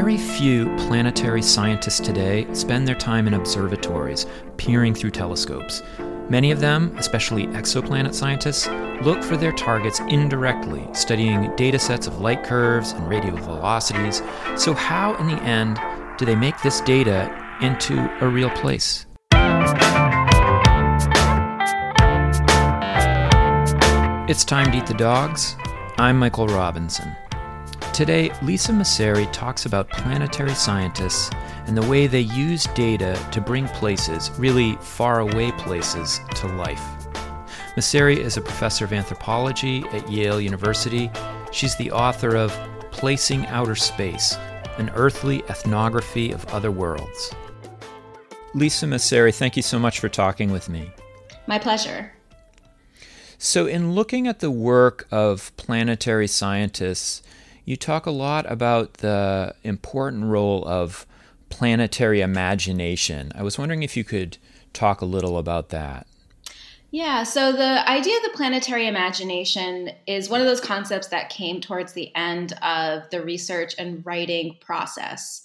Very few planetary scientists today spend their time in observatories, peering through telescopes. Many of them, especially exoplanet scientists, look for their targets indirectly, studying data sets of light curves and radial velocities. So, how in the end do they make this data into a real place? It's time to eat the dogs. I'm Michael Robinson. Today, Lisa Messeri talks about planetary scientists and the way they use data to bring places, really far away places, to life. Messeri is a professor of anthropology at Yale University. She's the author of Placing Outer Space An Earthly Ethnography of Other Worlds. Lisa Messeri, thank you so much for talking with me. My pleasure. So, in looking at the work of planetary scientists, you talk a lot about the important role of planetary imagination. I was wondering if you could talk a little about that. Yeah, so the idea of the planetary imagination is one of those concepts that came towards the end of the research and writing process.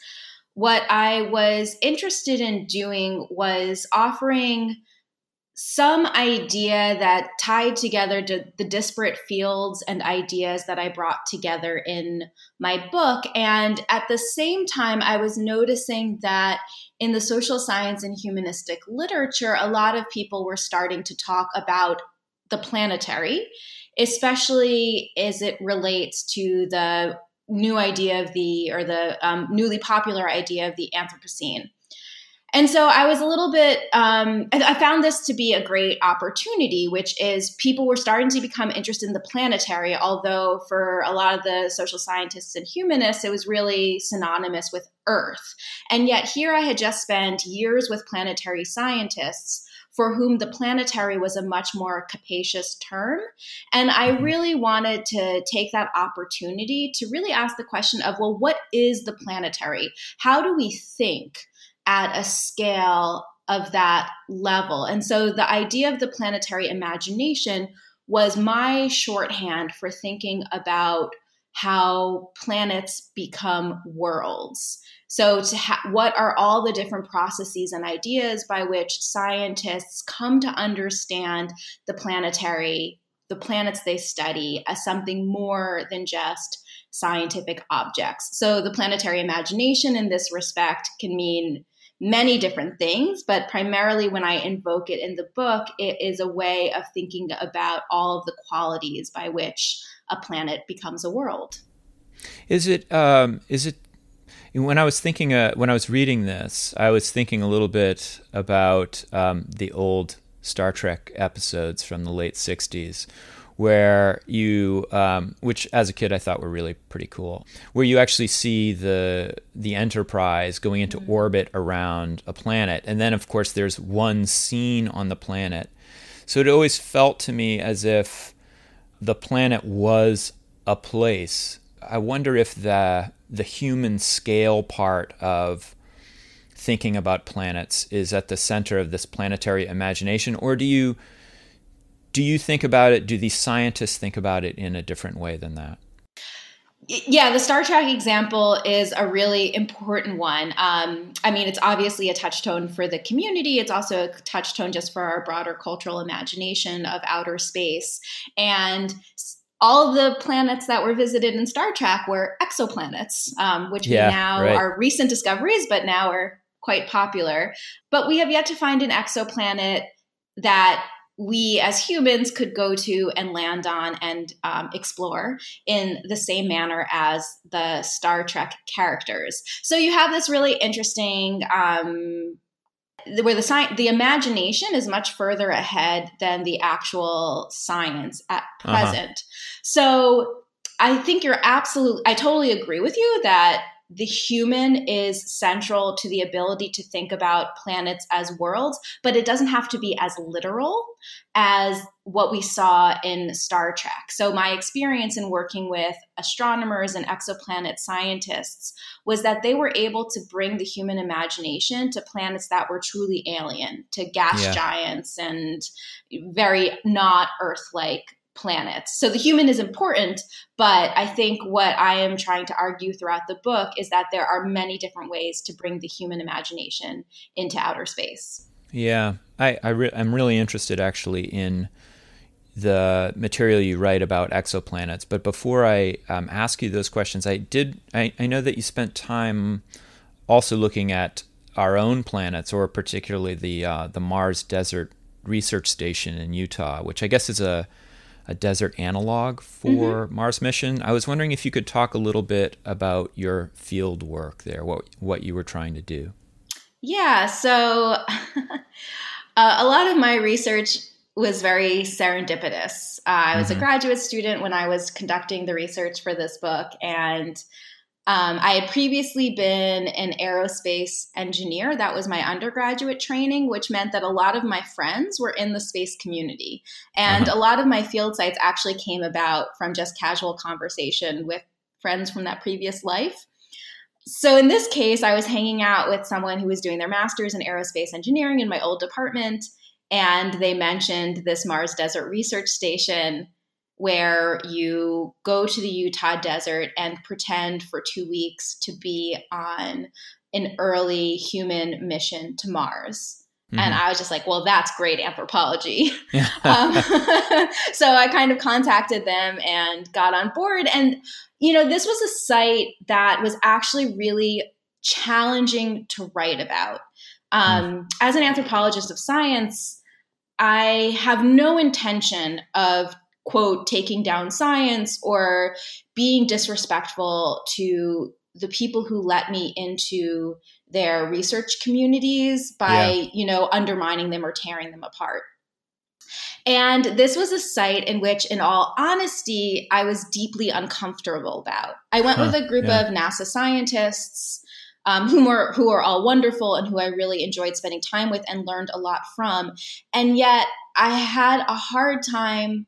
What I was interested in doing was offering some idea that tied together the disparate fields and ideas that I brought together in my book. And at the same time, I was noticing that in the social science and humanistic literature, a lot of people were starting to talk about the planetary, especially as it relates to the new idea of the, or the um, newly popular idea of the Anthropocene. And so I was a little bit, um, I found this to be a great opportunity, which is people were starting to become interested in the planetary, although for a lot of the social scientists and humanists, it was really synonymous with Earth. And yet here I had just spent years with planetary scientists for whom the planetary was a much more capacious term. And I mm-hmm. really wanted to take that opportunity to really ask the question of, well, what is the planetary? How do we think? At a scale of that level. And so the idea of the planetary imagination was my shorthand for thinking about how planets become worlds. So, to ha- what are all the different processes and ideas by which scientists come to understand the planetary, the planets they study, as something more than just scientific objects? So, the planetary imagination in this respect can mean many different things, but primarily when I invoke it in the book, it is a way of thinking about all of the qualities by which a planet becomes a world. Is it? Um, is it? When I was thinking, uh, when I was reading this, I was thinking a little bit about um, the old Star Trek episodes from the late '60s, where you, um, which as a kid I thought were really pretty cool, where you actually see the the Enterprise going into mm-hmm. orbit around a planet, and then of course there's one scene on the planet. So it always felt to me as if the planet was a place. I wonder if the the human scale part of thinking about planets is at the center of this planetary imagination, or do you do you think about it? Do these scientists think about it in a different way than that? Yeah, the Star Trek example is a really important one. Um, I mean, it's obviously a touchstone for the community. It's also a touchstone just for our broader cultural imagination of outer space. And all the planets that were visited in Star Trek were exoplanets, um, which yeah, now right. are recent discoveries, but now are quite popular. But we have yet to find an exoplanet that we as humans could go to and land on and um, explore in the same manner as the Star Trek characters. So you have this really interesting. Um, where the science, the imagination is much further ahead than the actual science at uh-huh. present. Uh-huh. So I think you're absolutely, I totally agree with you that the human is central to the ability to think about planets as worlds, but it doesn't have to be as literal as what we saw in Star Trek. So, my experience in working with astronomers and exoplanet scientists was that they were able to bring the human imagination to planets that were truly alien, to gas yeah. giants and very not Earth like planets. So the human is important, but I think what I am trying to argue throughout the book is that there are many different ways to bring the human imagination into outer space. Yeah, I, I I'm really interested actually in the material you write about exoplanets. But before I um, ask you those questions, I did I, I know that you spent time also looking at our own planets, or particularly the uh, the Mars Desert Research Station in Utah, which I guess is a a desert analog for mm-hmm. Mars mission. I was wondering if you could talk a little bit about your field work there, what what you were trying to do. Yeah, so uh, a lot of my research was very serendipitous. Uh, I was mm-hmm. a graduate student when I was conducting the research for this book, and um, I had previously been an aerospace engineer. That was my undergraduate training, which meant that a lot of my friends were in the space community. And uh-huh. a lot of my field sites actually came about from just casual conversation with friends from that previous life. So in this case, I was hanging out with someone who was doing their master's in aerospace engineering in my old department. And they mentioned this Mars Desert Research Station where you go to the Utah desert and pretend for two weeks to be on an early human mission to Mars. Mm-hmm. And I was just like, well, that's great anthropology. Yeah. um, so I kind of contacted them and got on board. And, you know, this was a site that was actually really challenging to write about. Um, mm. As an anthropologist of science, I have no intention of quote taking down science or being disrespectful to the people who let me into their research communities by yeah. you know undermining them or tearing them apart and this was a site in which in all honesty i was deeply uncomfortable about i went huh, with a group yeah. of nasa scientists um, whom are who are all wonderful and who i really enjoyed spending time with and learned a lot from and yet i had a hard time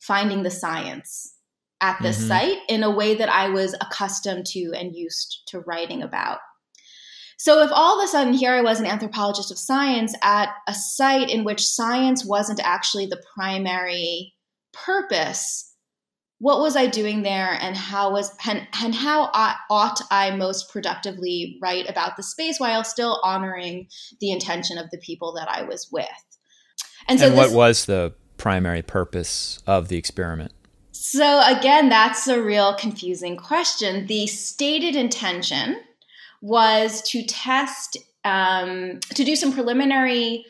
finding the science at this mm-hmm. site in a way that I was accustomed to and used to writing about. So, if all of a sudden here I was an anthropologist of science at a site in which science wasn't actually the primary purpose, what was I doing there, and how was and, and how I, ought I most productively write about the space while still honoring the intention of the people that I was with? And so, and what this, was the primary purpose of the experiment? So, again, that's a real confusing question. The stated intention was to test, um, to do some preliminary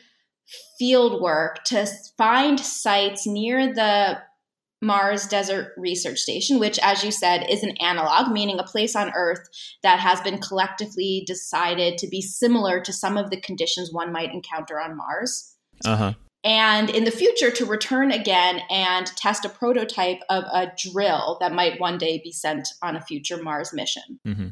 field work to find sites near the Mars Desert Research Station, which, as you said, is an analog, meaning a place on Earth that has been collectively decided to be similar to some of the conditions one might encounter on Mars. Uh huh and in the future to return again and test a prototype of a drill that might one day be sent on a future Mars mission. Mm-hmm.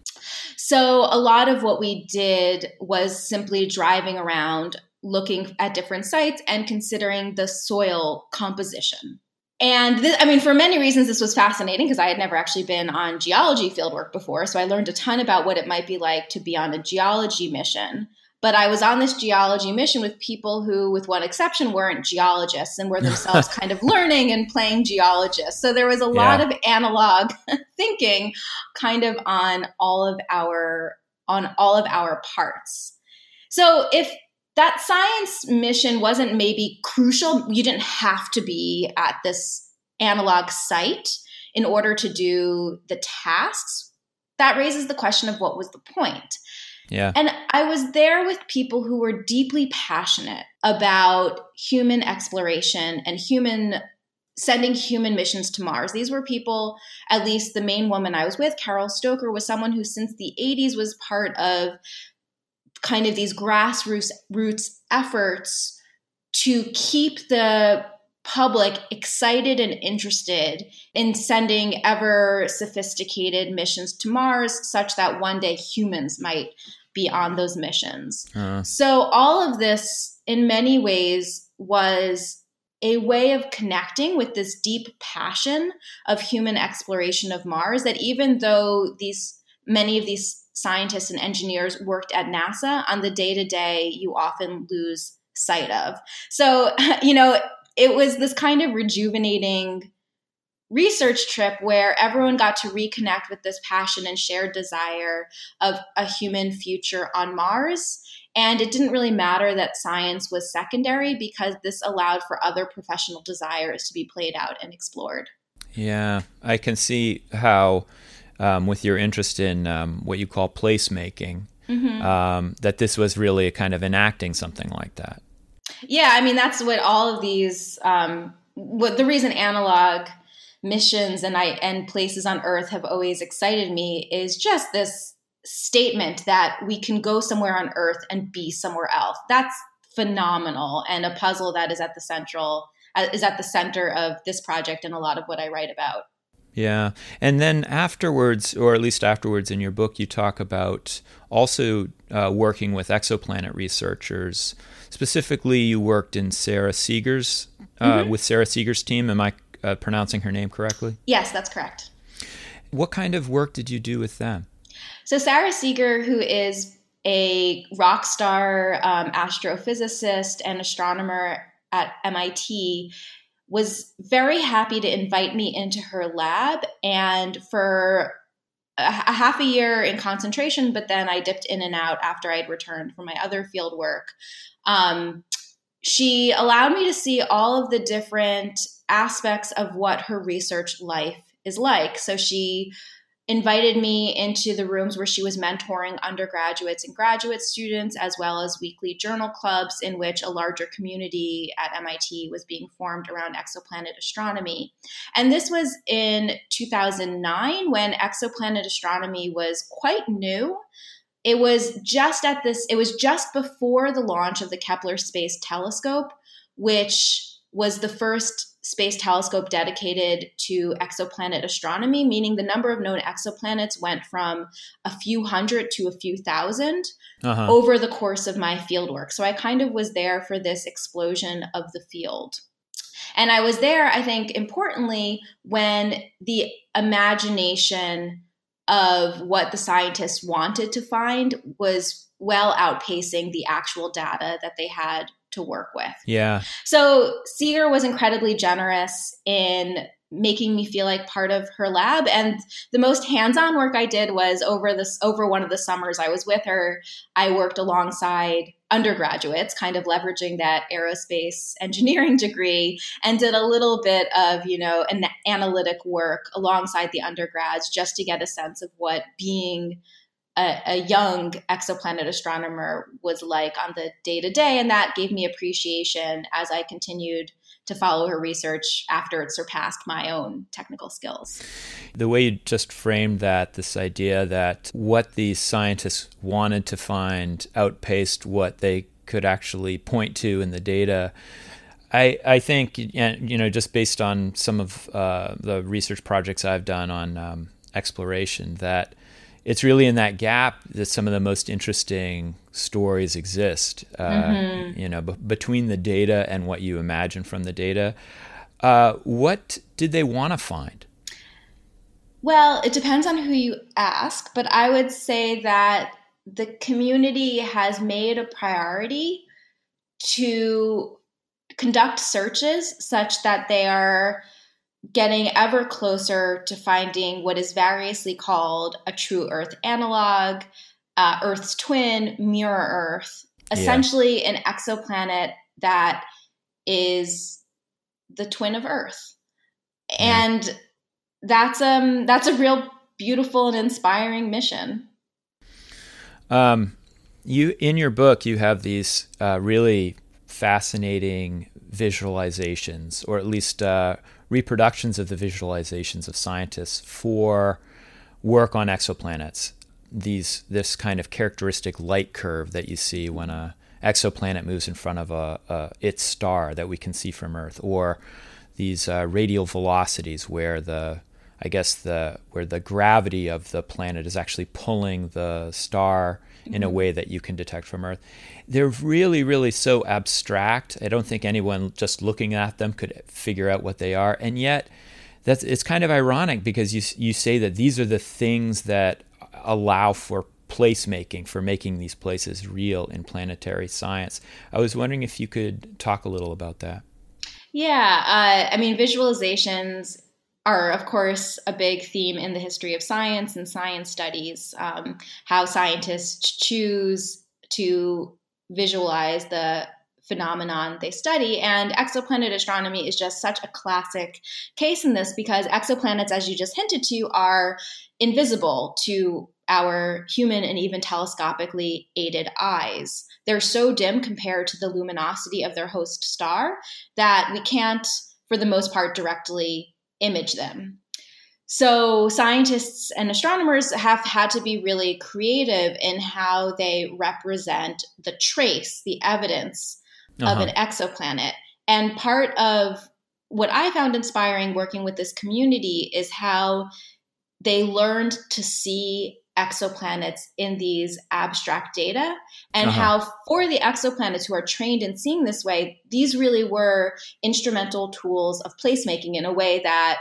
So, a lot of what we did was simply driving around, looking at different sites, and considering the soil composition. And this, I mean, for many reasons, this was fascinating because I had never actually been on geology fieldwork before. So I learned a ton about what it might be like to be on a geology mission. But I was on this geology mission with people who, with one exception, weren't geologists and were themselves kind of learning and playing geologists. So there was a lot yeah. of analog thinking kind of on all of our on all of our parts. So if that science mission wasn't maybe crucial, you didn't have to be at this analog site in order to do the tasks. That raises the question of what was the point? Yeah. And I was there with people who were deeply passionate about human exploration and human sending human missions to Mars. These were people, at least the main woman I was with, Carol Stoker, was someone who since the 80s was part of kind of these grassroots roots efforts to keep the public excited and interested in sending ever sophisticated missions to Mars such that one day humans might be on those missions. Uh. So, all of this, in many ways, was a way of connecting with this deep passion of human exploration of Mars that even though these many of these scientists and engineers worked at NASA on the day to day you often lose sight of. So, you know, it was this kind of rejuvenating research trip where everyone got to reconnect with this passion and shared desire of a human future on Mars. And it didn't really matter that science was secondary because this allowed for other professional desires to be played out and explored. Yeah, I can see how, um, with your interest in um, what you call placemaking, mm-hmm. um, that this was really a kind of enacting something like that. Yeah, I mean, that's what all of these, um, what the reason analog missions and I and places on Earth have always excited me is just this statement that we can go somewhere on Earth and be somewhere else. That's phenomenal and a puzzle that is at the central uh, is at the center of this project and a lot of what I write about. Yeah. And then afterwards, or at least afterwards in your book, you talk about also uh, working with exoplanet researchers. Specifically, you worked in Sarah Seager's, uh, mm-hmm. with Sarah Seager's team. Am I uh, pronouncing her name correctly? Yes, that's correct. What kind of work did you do with them? So, Sarah Seager, who is a rock star um, astrophysicist and astronomer at MIT, was very happy to invite me into her lab. And for a, a half a year in concentration, but then I dipped in and out after I'd returned from my other field work. Um, she allowed me to see all of the different aspects of what her research life is like. So she invited me into the rooms where she was mentoring undergraduates and graduate students, as well as weekly journal clubs in which a larger community at MIT was being formed around exoplanet astronomy. And this was in 2009 when exoplanet astronomy was quite new. It was just at this, it was just before the launch of the Kepler Space Telescope, which was the first space telescope dedicated to exoplanet astronomy, meaning the number of known exoplanets went from a few hundred to a few 1000 uh-huh. over the course of my fieldwork. So I kind of was there for this explosion of the field. And I was there, I think, importantly, when the imagination of what the scientists wanted to find was well outpacing the actual data that they had to work with. Yeah. So Seager was incredibly generous in making me feel like part of her lab and the most hands-on work I did was over this over one of the summers I was with her I worked alongside undergraduates kind of leveraging that aerospace engineering degree and did a little bit of you know an analytic work alongside the undergrads just to get a sense of what being a, a young exoplanet astronomer was like on the day to day. And that gave me appreciation as I continued to follow her research after it surpassed my own technical skills. The way you just framed that, this idea that what these scientists wanted to find outpaced what they could actually point to in the data. I, I think, you know, just based on some of uh, the research projects I've done on um, exploration, that it's really in that gap that some of the most interesting stories exist. Uh, mm-hmm. You know, b- between the data and what you imagine from the data. Uh, what did they want to find? Well, it depends on who you ask, but I would say that the community has made a priority to conduct searches such that they are getting ever closer to finding what is variously called a true Earth analog, uh, Earth's twin, mirror Earth, essentially yeah. an exoplanet that is the twin of Earth. Yeah. And that's um that's a real beautiful and inspiring mission. Um, you in your book you have these uh, really fascinating visualizations, or at least uh, reproductions of the visualizations of scientists for work on exoplanets. These this kind of characteristic light curve that you see when a exoplanet moves in front of a, a its star that we can see from Earth, or these uh, radial velocities where the I guess the where the gravity of the planet is actually pulling the star in a mm-hmm. way that you can detect from Earth. They're really, really so abstract. I don't think anyone just looking at them could figure out what they are. And yet, that's it's kind of ironic because you you say that these are the things that allow for placemaking for making these places real in planetary science. I was wondering if you could talk a little about that. Yeah, uh, I mean, visualizations are, of course, a big theme in the history of science and science studies. Um, how scientists choose to visualize the phenomenon they study. And exoplanet astronomy is just such a classic case in this because exoplanets, as you just hinted to, are invisible to our human and even telescopically aided eyes. They're so dim compared to the luminosity of their host star that we can't, for the most part, directly image them. So, scientists and astronomers have had to be really creative in how they represent the trace, the evidence uh-huh. of an exoplanet. And part of what I found inspiring working with this community is how they learned to see exoplanets in these abstract data and uh-huh. how for the exoplanets who are trained in seeing this way these really were instrumental tools of placemaking in a way that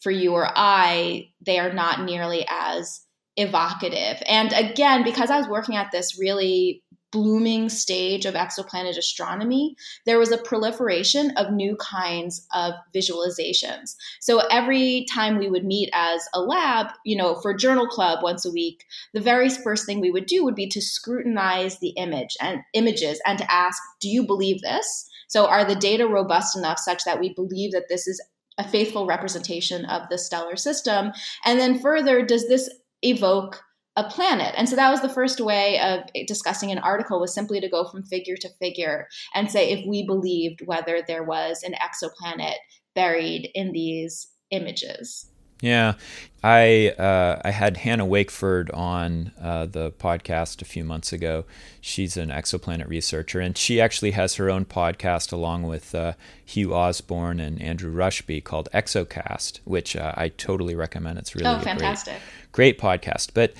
for you or I, they are not nearly as evocative. And again, because I was working at this really blooming stage of exoplanet astronomy, there was a proliferation of new kinds of visualizations. So every time we would meet as a lab, you know, for journal club once a week, the very first thing we would do would be to scrutinize the image and images and to ask, do you believe this? So are the data robust enough such that we believe that this is a faithful representation of the stellar system? And then further, does this evoke a planet? And so that was the first way of discussing an article was simply to go from figure to figure and say if we believed whether there was an exoplanet buried in these images. Yeah, I uh, I had Hannah Wakeford on uh, the podcast a few months ago. She's an exoplanet researcher, and she actually has her own podcast along with uh, Hugh Osborn and Andrew Rushby called ExoCast, which uh, I totally recommend. It's really oh, fantastic, great, great podcast. But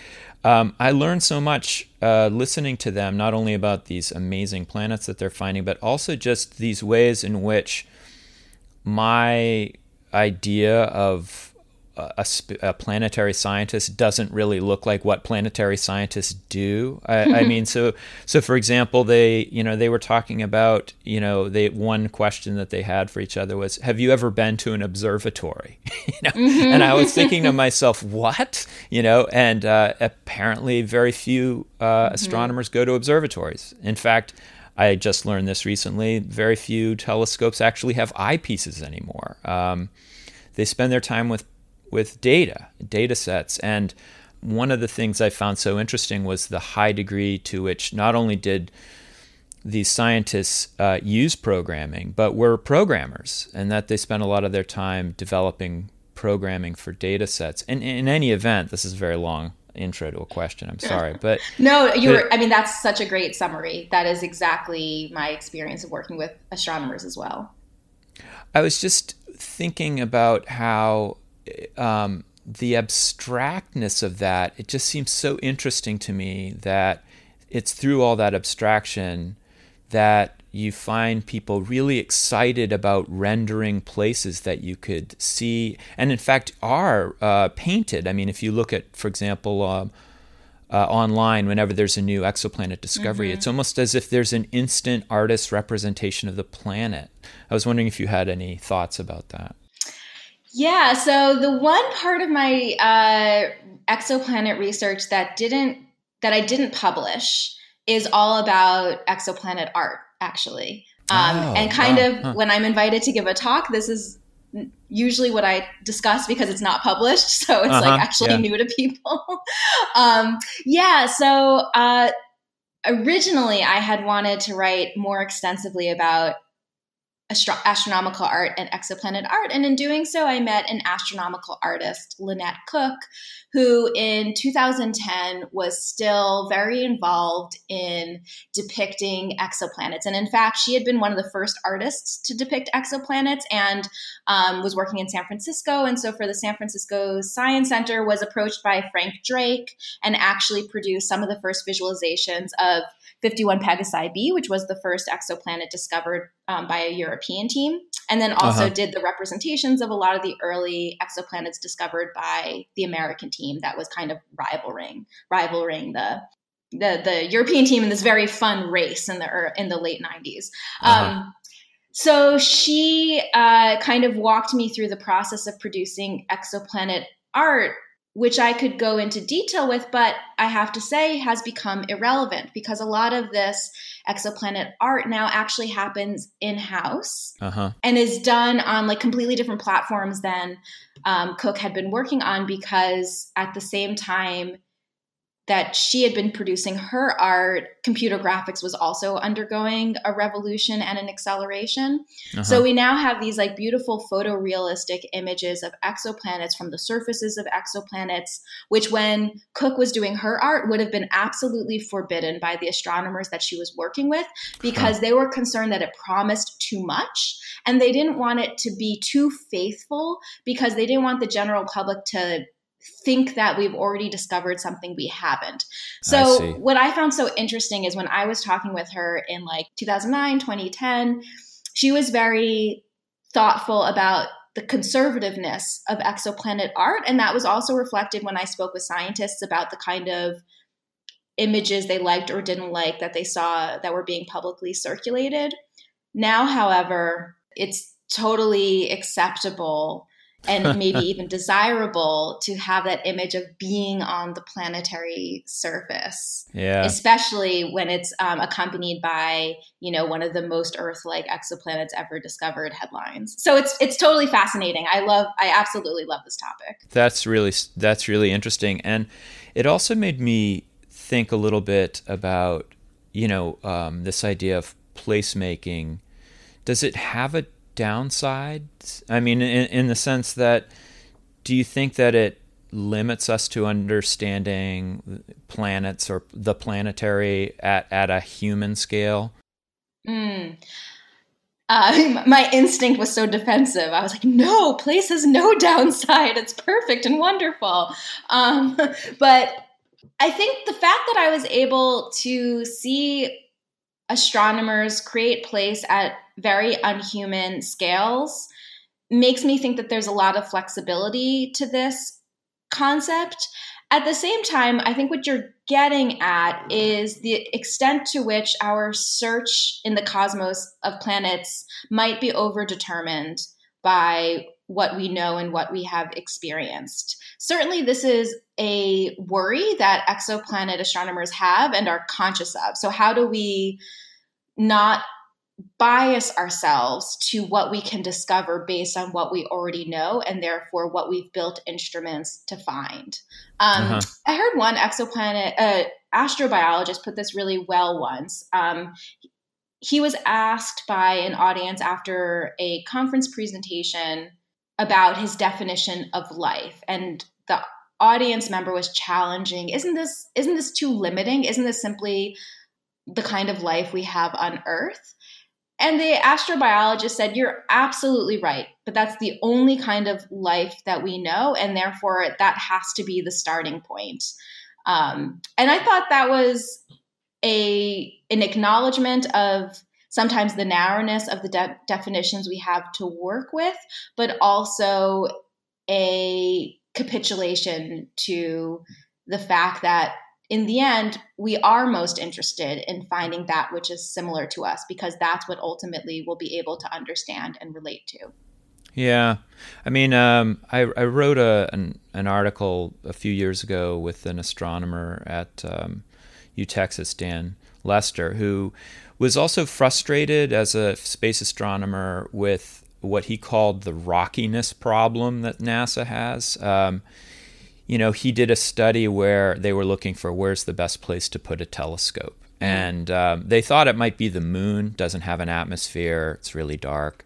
um, I learned so much uh, listening to them, not only about these amazing planets that they're finding, but also just these ways in which my idea of a, a, planetary scientist doesn't really look like what planetary scientists do. I, I, mean, so so for example, they you know they were talking about you know they one question that they had for each other was, "Have you ever been to an observatory?" you know, mm-hmm. and I was thinking to myself, "What?" You know, and uh, apparently very few uh, mm-hmm. astronomers go to observatories. In fact. I just learned this recently. Very few telescopes actually have eyepieces anymore. Um, they spend their time with with data, data sets. And one of the things I found so interesting was the high degree to which not only did these scientists uh, use programming, but were programmers, and that they spent a lot of their time developing programming for data sets. And in any event, this is a very long intro to a question. I'm sorry, but no, you were. I mean, that's such a great summary. That is exactly my experience of working with astronomers as well. I was just thinking about how um, the abstractness of that, it just seems so interesting to me that it's through all that abstraction that you find people really excited about rendering places that you could see and in fact are uh, painted. I mean, if you look at, for example, um, uh, online whenever there's a new exoplanet discovery. Mm-hmm. It's almost as if there's an instant artist representation of the planet. I was wondering if you had any thoughts about that. Yeah, so the one part of my uh, exoplanet research that didn't that I didn't publish is all about exoplanet art, actually. Um, oh, and kind wow. of huh. when I'm invited to give a talk, this is usually what I discuss because it's not published, so it's uh-huh, like actually yeah. new to people. um, yeah, so uh, originally I had wanted to write more extensively about astro- astronomical art and exoplanet art. And in doing so, I met an astronomical artist, Lynette Cook, who in 2010 was still very involved in depicting exoplanets. And in fact, she had been one of the first artists to depict exoplanets and um, was working in San Francisco. And so for the San Francisco Science Center was approached by Frank Drake and actually produced some of the first visualizations of 51 Pegasi b, which was the first exoplanet discovered um, by a European team, and then also uh-huh. did the representations of a lot of the early exoplanets discovered by the American team that was kind of rivaling rivaling the the the European team in this very fun race in the in the late 90s. Uh-huh. Um, so she uh, kind of walked me through the process of producing exoplanet art which I could go into detail with, but I have to say has become irrelevant because a lot of this exoplanet art now actually happens in house uh-huh. and is done on like completely different platforms than um, Cook had been working on because at the same time that she had been producing her art, computer graphics was also undergoing a revolution and an acceleration. Uh-huh. So we now have these like beautiful photorealistic images of exoplanets from the surfaces of exoplanets, which when Cook was doing her art would have been absolutely forbidden by the astronomers that she was working with because huh. they were concerned that it promised too much and they didn't want it to be too faithful because they didn't want the general public to think that we've already discovered something we haven't. So, I what I found so interesting is when I was talking with her in like 2009, 2010, she was very thoughtful about the conservativeness of exoplanet art. And that was also reflected when I spoke with scientists about the kind of images they liked or didn't like that they saw that were being publicly circulated. Now, however, it's totally acceptable and maybe even desirable to have that image of being on the planetary surface. Yeah. Especially when it's um, accompanied by, you know, one of the most Earth-like exoplanets ever discovered headlines. So it's it's totally fascinating. I love I absolutely love this topic. That's really that's really interesting. And it also made me think a little bit about, you know, um, this idea of placemaking. Does it have a downsides? I mean, in, in the sense that, do you think that it limits us to understanding planets or the planetary at, at a human scale? Mm. Uh, my instinct was so defensive. I was like, no, place has no downside. It's perfect and wonderful. Um, but I think the fact that I was able to see astronomers create place at very unhuman scales makes me think that there's a lot of flexibility to this concept. At the same time, I think what you're getting at is the extent to which our search in the cosmos of planets might be overdetermined by what we know and what we have experienced. Certainly, this is a worry that exoplanet astronomers have and are conscious of. So, how do we not bias ourselves to what we can discover based on what we already know and therefore what we've built instruments to find. Um, uh-huh. I heard one exoplanet uh, astrobiologist put this really well once. Um, he was asked by an audience after a conference presentation about his definition of life and the audience member was challenging isn't this isn't this too limiting isn't this simply the kind of life we have on earth and the astrobiologist said, You're absolutely right, but that's the only kind of life that we know. And therefore, that has to be the starting point. Um, and I thought that was a an acknowledgement of sometimes the narrowness of the de- definitions we have to work with, but also a capitulation to the fact that in the end, we are most interested in finding that which is similar to us because that's what ultimately we'll be able to understand and relate to. Yeah, I mean, um, I, I, wrote a, an, an, article a few years ago with an astronomer at um, U Texas, Dan Lester, who was also frustrated as a space astronomer with what he called the rockiness problem that NASA has. Um, you know, he did a study where they were looking for where's the best place to put a telescope. Mm-hmm. And um, they thought it might be the moon, doesn't have an atmosphere, it's really dark.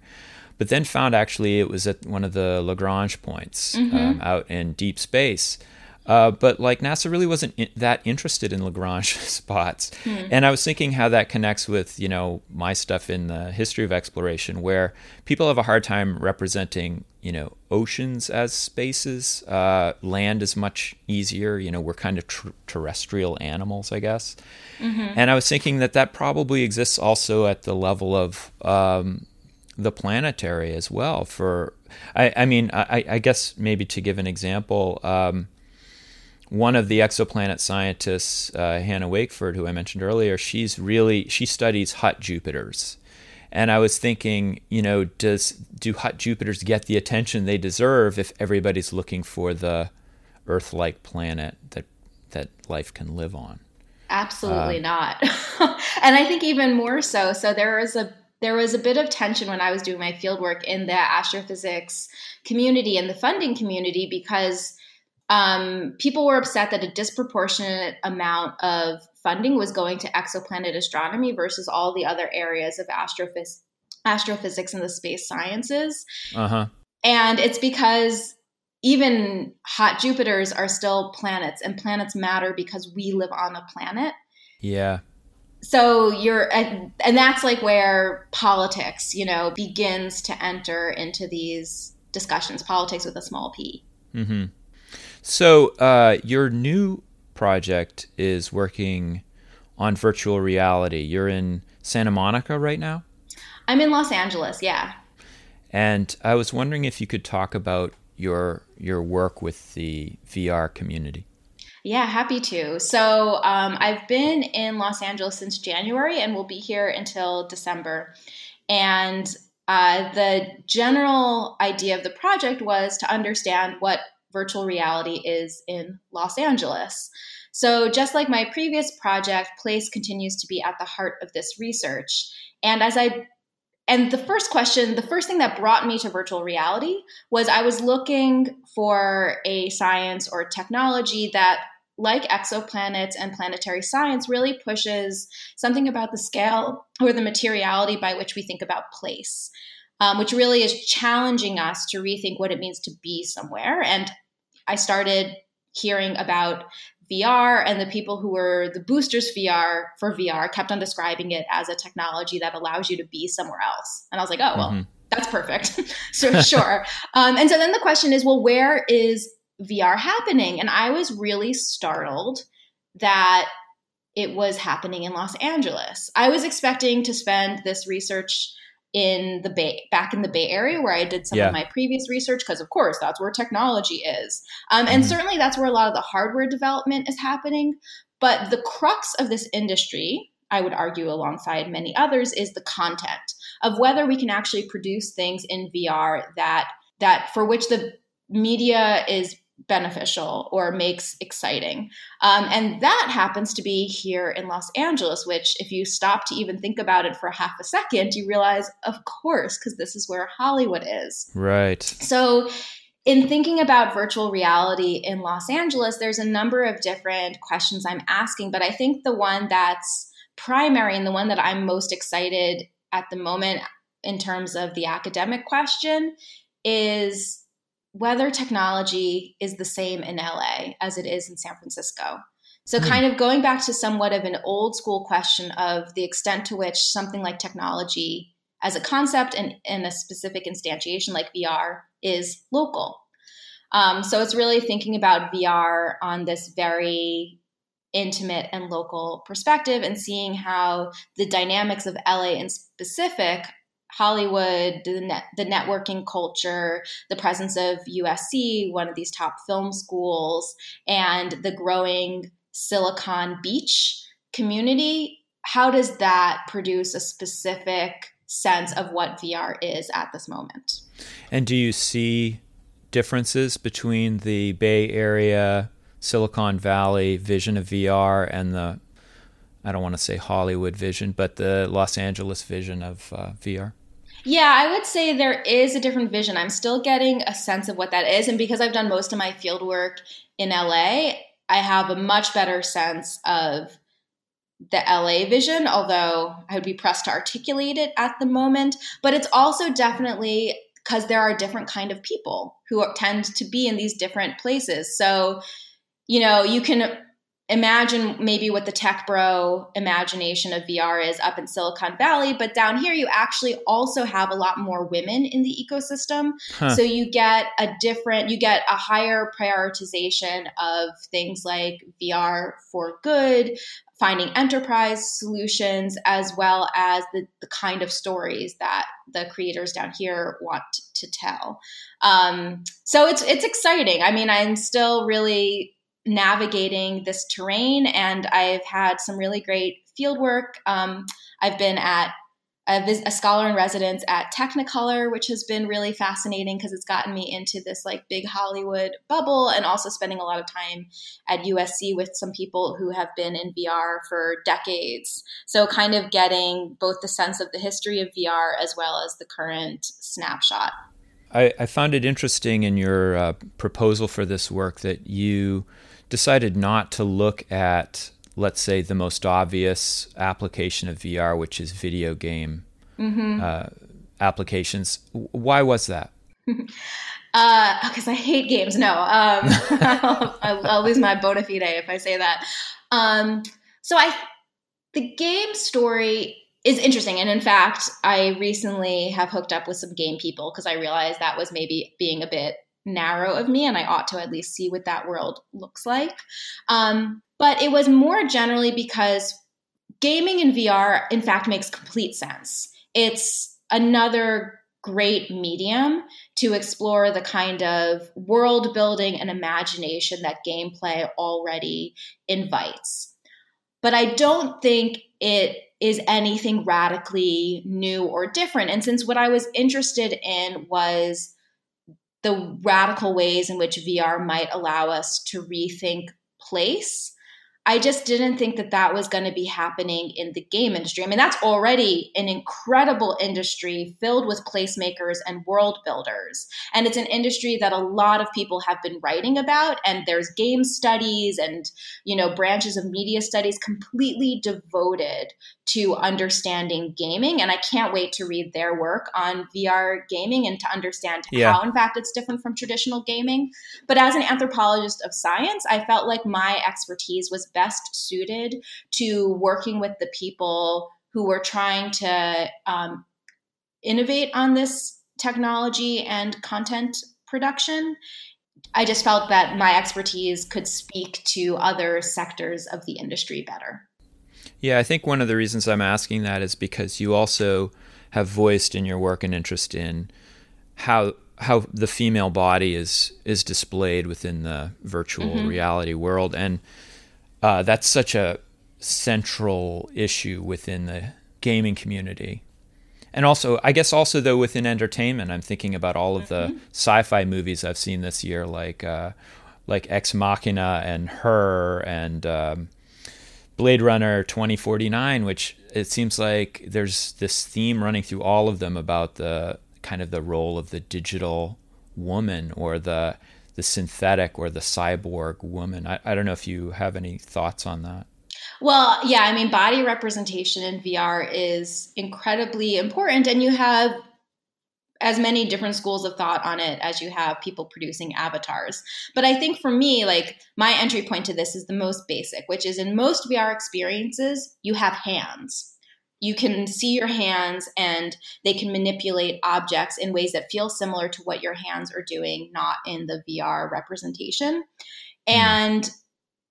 But then found actually it was at one of the Lagrange points mm-hmm. um, out in deep space. Uh, but like NASA really wasn't in, that interested in Lagrange spots. Hmm. And I was thinking how that connects with, you know, my stuff in the history of exploration, where people have a hard time representing, you know, oceans as spaces. Uh, land is much easier. You know, we're kind of tr- terrestrial animals, I guess. Mm-hmm. And I was thinking that that probably exists also at the level of um, the planetary as well. For, I, I mean, I, I, guess maybe to give an example, um, one of the exoplanet scientists, uh, Hannah Wakeford, who I mentioned earlier, she's really she studies hot Jupiters, And I was thinking, you know, does do hot Jupiters get the attention they deserve if everybody's looking for the Earth-like planet that that life can live on? Absolutely uh, not. and I think even more so. So there was a there was a bit of tension when I was doing my fieldwork in the astrophysics community and the funding community because um, people were upset that a disproportionate amount of funding was going to exoplanet astronomy versus all the other areas of astrophys- astrophysics and the space sciences. Uh-huh. And it's because even hot Jupiters are still planets, and planets matter because we live on a planet. Yeah. So you're, and that's like where politics, you know, begins to enter into these discussions. Politics with a small p. Mm-hmm. So uh, your new project is working on virtual reality. You're in Santa Monica right now? I'm in Los Angeles, yeah. And I was wondering if you could talk about your your work with the VR community. Yeah, happy to. So um, I've been in Los Angeles since January and will be here until December. And uh, the general idea of the project was to understand what virtual reality is in Los Angeles. So, just like my previous project, place continues to be at the heart of this research. And as I and the first question, the first thing that brought me to virtual reality was I was looking for a science or technology that like exoplanets and planetary science, really pushes something about the scale or the materiality by which we think about place, um, which really is challenging us to rethink what it means to be somewhere. And I started hearing about VR and the people who were the boosters VR for VR kept on describing it as a technology that allows you to be somewhere else. And I was like, oh, well, mm-hmm. that's perfect. so sure. Um, and so then the question is, well, where is VR happening? And I was really startled that it was happening in Los Angeles. I was expecting to spend this research in the bay back in the bay area where i did some yeah. of my previous research because of course that's where technology is um, and mm-hmm. certainly that's where a lot of the hardware development is happening but the crux of this industry i would argue alongside many others is the content of whether we can actually produce things in vr that that for which the media is beneficial or makes exciting. Um, and that happens to be here in Los Angeles, which, if you stop to even think about it for half a second, you realize, of course, because this is where Hollywood is. Right. So, in thinking about virtual reality in Los Angeles, there's a number of different questions I'm asking, but I think the one that's primary and the one that I'm most excited at the moment in terms of the academic question is whether technology is the same in LA as it is in San Francisco. So, mm. kind of going back to somewhat of an old school question of the extent to which something like technology as a concept and, in a specific instantiation like VR is local. Um, so, it's really thinking about VR on this very intimate and local perspective and seeing how the dynamics of LA in specific Hollywood, the, net, the networking culture, the presence of USC, one of these top film schools, and the growing Silicon Beach community, how does that produce a specific sense of what VR is at this moment? And do you see differences between the Bay Area, Silicon Valley vision of VR and the I don't want to say Hollywood vision, but the Los Angeles vision of uh, VR? Yeah, I would say there is a different vision. I'm still getting a sense of what that is. And because I've done most of my field work in LA, I have a much better sense of the LA vision, although I would be pressed to articulate it at the moment. But it's also definitely because there are different kind of people who tend to be in these different places. So, you know, you can imagine maybe what the tech bro imagination of VR is up in Silicon Valley, but down here you actually also have a lot more women in the ecosystem. Huh. So you get a different, you get a higher prioritization of things like VR for good, finding enterprise solutions, as well as the, the kind of stories that the creators down here want to tell. Um, so it's it's exciting. I mean, I'm still really navigating this terrain, and I've had some really great field work. Um, I've been at a, a, scholar in residence at Technicolor, which has been really fascinating because it's gotten me into this like big Hollywood bubble, and also spending a lot of time at USC with some people who have been in VR for decades. So, kind of getting both the sense of the history of VR as well as the current snapshot. I, I found it interesting in your uh, proposal for this work that you decided not to look at let's say the most obvious application of VR, which is video game mm-hmm. uh, applications. Why was that? because uh, I hate games. No, um, I'll, I'll, lose my bona fide if I say that. Um, so I, the game story is interesting, and in fact, I recently have hooked up with some game people because I realized that was maybe being a bit narrow of me, and I ought to at least see what that world looks like. Um, but it was more generally because gaming in VR, in fact, makes complete sense. It's another great medium to explore the kind of world building and imagination that gameplay already invites. But I don't think it is anything radically new or different. And since what I was interested in was the radical ways in which VR might allow us to rethink place, I just didn't think that that was going to be happening in the game industry. I mean, that's already an incredible industry filled with placemakers and world builders. And it's an industry that a lot of people have been writing about. And there's game studies and, you know, branches of media studies completely devoted to understanding gaming. And I can't wait to read their work on VR gaming and to understand yeah. how, in fact, it's different from traditional gaming. But as an anthropologist of science, I felt like my expertise was best suited to working with the people who were trying to um, innovate on this technology and content production. I just felt that my expertise could speak to other sectors of the industry better. Yeah, I think one of the reasons I'm asking that is because you also have voiced in your work an interest in how how the female body is is displayed within the virtual mm-hmm. reality world, and uh, that's such a central issue within the gaming community. And also, I guess also though within entertainment, I'm thinking about all of the mm-hmm. sci-fi movies I've seen this year, like uh, like Ex Machina and Her and um, Blade Runner 2049, which it seems like there's this theme running through all of them about the kind of the role of the digital woman or the the synthetic or the cyborg woman. I, I don't know if you have any thoughts on that. Well, yeah, I mean, body representation in VR is incredibly important, and you have as many different schools of thought on it as you have people producing avatars. But I think for me, like my entry point to this is the most basic, which is in most VR experiences, you have hands. You can see your hands and they can manipulate objects in ways that feel similar to what your hands are doing, not in the VR representation. Mm. And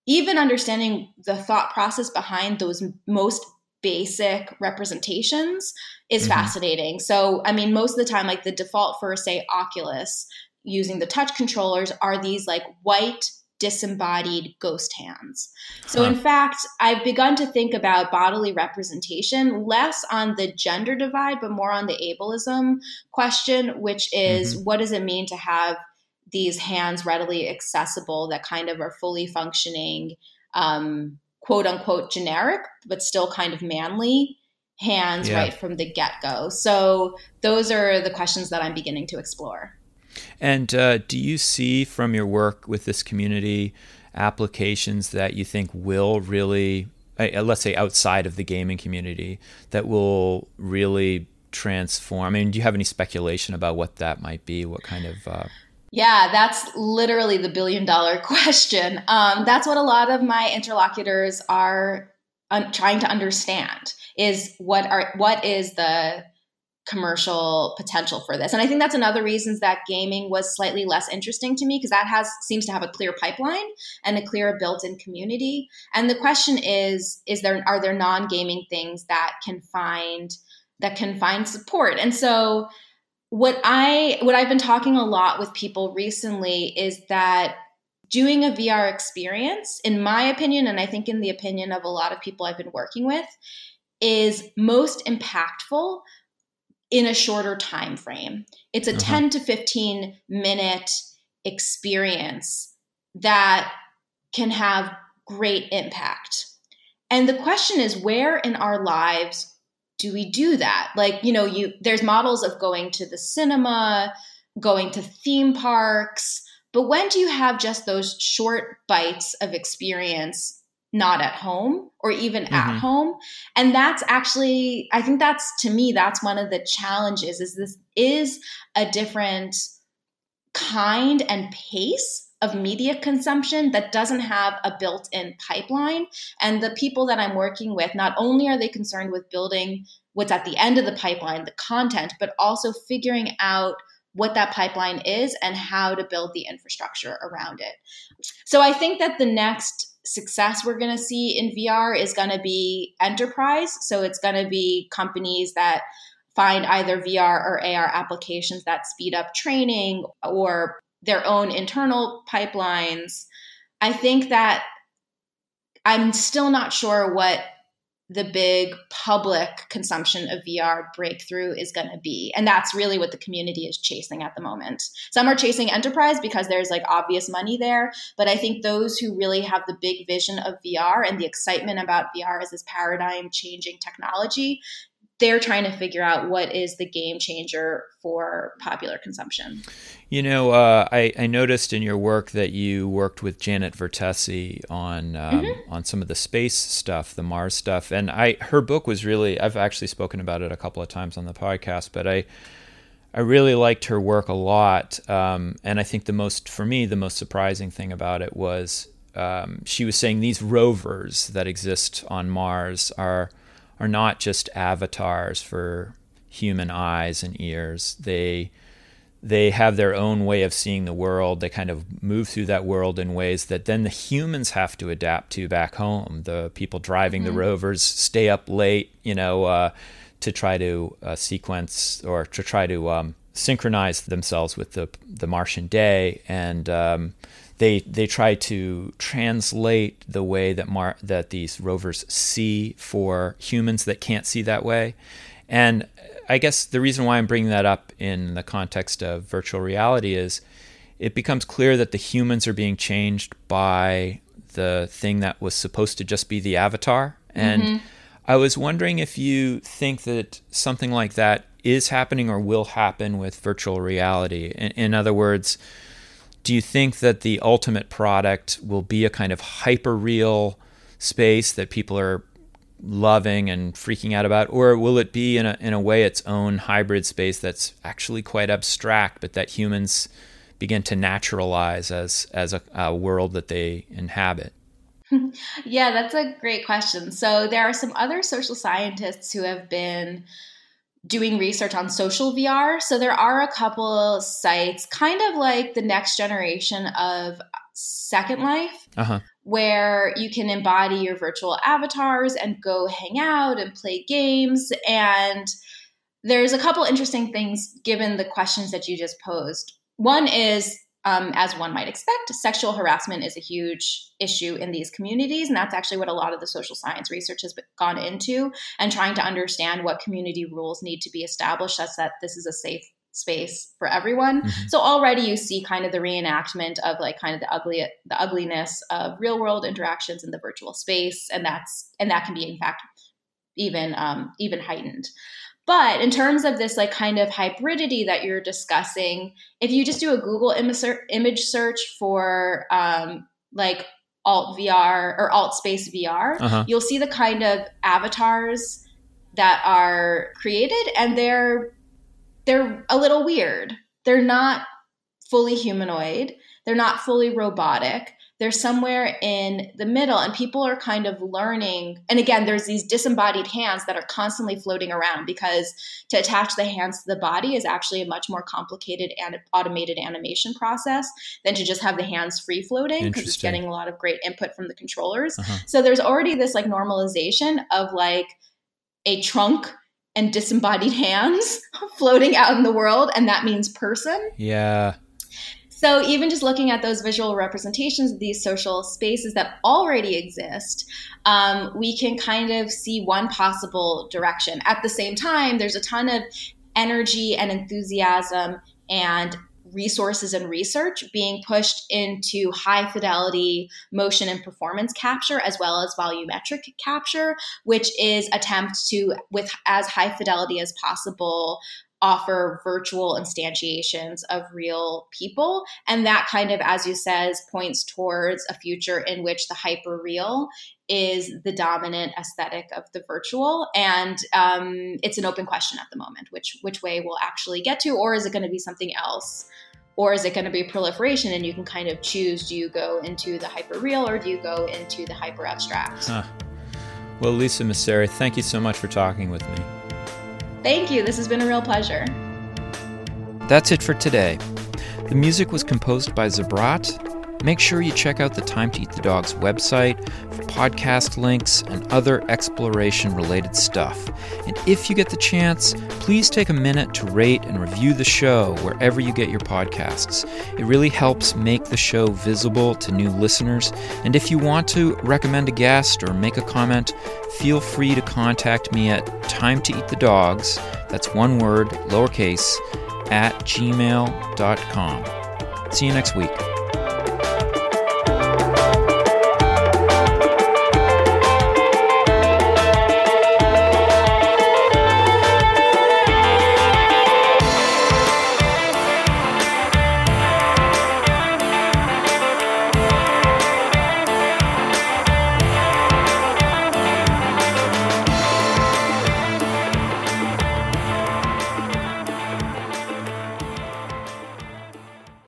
even understanding the thought process behind those most basic representations is mm-hmm. fascinating. So, I mean, most of the time, like the default for, say, Oculus using the touch controllers are these like white disembodied ghost hands. So, huh. in fact, I've begun to think about bodily representation less on the gender divide, but more on the ableism question, which is mm-hmm. what does it mean to have these hands readily accessible that kind of are fully functioning um, quote unquote generic, but still kind of manly hands yeah. right from the get go. So those are the questions that I'm beginning to explore. And uh, do you see from your work with this community applications that you think will really, uh, let's say outside of the gaming community, that will really transform? I mean, do you have any speculation about what that might be? What kind of uh, yeah, that's literally the billion dollar question. Um, that's what a lot of my interlocutors are trying to understand is what are what is the commercial potential for this. And I think that's another reasons that gaming was slightly less interesting to me because that has seems to have a clear pipeline and a clear built-in community. And the question is is there are there non-gaming things that can find that can find support? And so what I what I've been talking a lot with people recently is that doing a VR experience, in my opinion, and I think in the opinion of a lot of people I've been working with, is most impactful in a shorter time frame. It's a uh-huh. 10 to 15 minute experience that can have great impact. And the question is where in our lives do we do that? Like, you know, you there's models of going to the cinema, going to theme parks, but when do you have just those short bites of experience not at home or even mm-hmm. at home. And that's actually i think that's to me that's one of the challenges is this is a different kind and pace of media consumption that doesn't have a built-in pipeline. And the people that i'm working with not only are they concerned with building what's at the end of the pipeline the content but also figuring out what that pipeline is and how to build the infrastructure around it. So i think that the next success we're going to see in VR is going to be enterprise. So it's going to be companies that find either VR or AR applications that speed up training or their own internal pipelines. I think that I'm still not sure what the big public consumption of VR breakthrough is going to be. And that's really what the community is chasing at the moment. Some are chasing enterprise because there's like obvious money there. But I think those who really have the big vision of VR and the excitement about VR as this paradigm changing technology they're trying to figure out what is the game changer for popular consumption. You know, uh, I, I, noticed in your work that you worked with Janet Vertesi on um, mm-hmm. on some of the space stuff, the Mars stuff, and I her book was really. I've actually spoken about it a couple of times on the podcast, but I. I really liked her work a lot, um, and I think the most, for me, the most surprising thing about it was um, she was saying these rovers that exist on Mars are are not just avatars for human eyes and ears. They they have their own way of seeing the world. They kind of move through that world in ways that then the humans have to adapt to back home. The people driving mm-hmm. the rovers stay up late, you know, uh, to try to uh, sequence or to try to um, synchronize themselves with the the Martian day, and um, they they try to translate the way that Mar- that these rovers see for humans that can't see that way. And I guess the reason why I'm bringing that up in the context of virtual reality is it becomes clear that the humans are being changed by the thing that was supposed to just be the avatar. And mm-hmm. I was wondering if you think that something like that is happening or will happen with virtual reality. In, in other words, do you think that the ultimate product will be a kind of hyper real space that people are loving and freaking out about? Or will it be in a, in a way its own hybrid space that's actually quite abstract but that humans begin to naturalize as as a, a world that they inhabit? Yeah that's a great question. So there are some other social scientists who have been doing research on social VR. So there are a couple sites, kind of like the next generation of Second Life, uh-huh. where you can embody your virtual avatars and go hang out and play games. And there's a couple interesting things given the questions that you just posed. One is um, as one might expect, sexual harassment is a huge issue in these communities. And that's actually what a lot of the social science research has gone into and trying to understand what community rules need to be established such that this is a safe space for everyone. Mm-hmm. So already you see kind of the reenactment of like kind of the ugly the ugliness of real world interactions in the virtual space. And that's and that can be in fact even um, even heightened. But in terms of this like kind of hybridity that you're discussing, if you just do a Google image search for um, like alt VR or AltspaceVR, uh-huh. you'll see the kind of avatars that are created and they're they're a little weird. They're not fully humanoid. They're not fully robotic they're somewhere in the middle and people are kind of learning and again there's these disembodied hands that are constantly floating around because to attach the hands to the body is actually a much more complicated and automated animation process than to just have the hands free floating because it's getting a lot of great input from the controllers. Uh-huh. so there's already this like normalization of like a trunk and disembodied hands floating out in the world and that means person. Yeah So, even just looking at those visual representations of these social spaces that already exist, um, we can kind of see one possible direction. At the same time, there's a ton of energy and enthusiasm and resources and research being pushed into high fidelity motion and performance capture as well as volumetric capture which is attempt to with as high fidelity as possible offer virtual instantiations of real people. And that kind of, as you says, points towards a future in which the hyper real is the dominant aesthetic of the virtual. And um, it's an open question at the moment, which which way we'll actually get to, or is it going to be something else? Or is it going to be proliferation and you can kind of choose do you go into the hyper real or do you go into the hyper abstract? Huh. Well, Lisa Messeri, thank you so much for talking with me. Thank you. This has been a real pleasure. That's it for today. The music was composed by Zabrat. Make sure you check out the Time to Eat the Dog's website for podcast links and other exploration related stuff. And if you get the chance, please take a minute to rate and review the show wherever you get your podcasts. It really helps make the show visible to new listeners. And if you want to recommend a guest or make a comment, feel free to contact me at time to eat the dogs, that's one word, lowercase, at gmail.com. See you next week.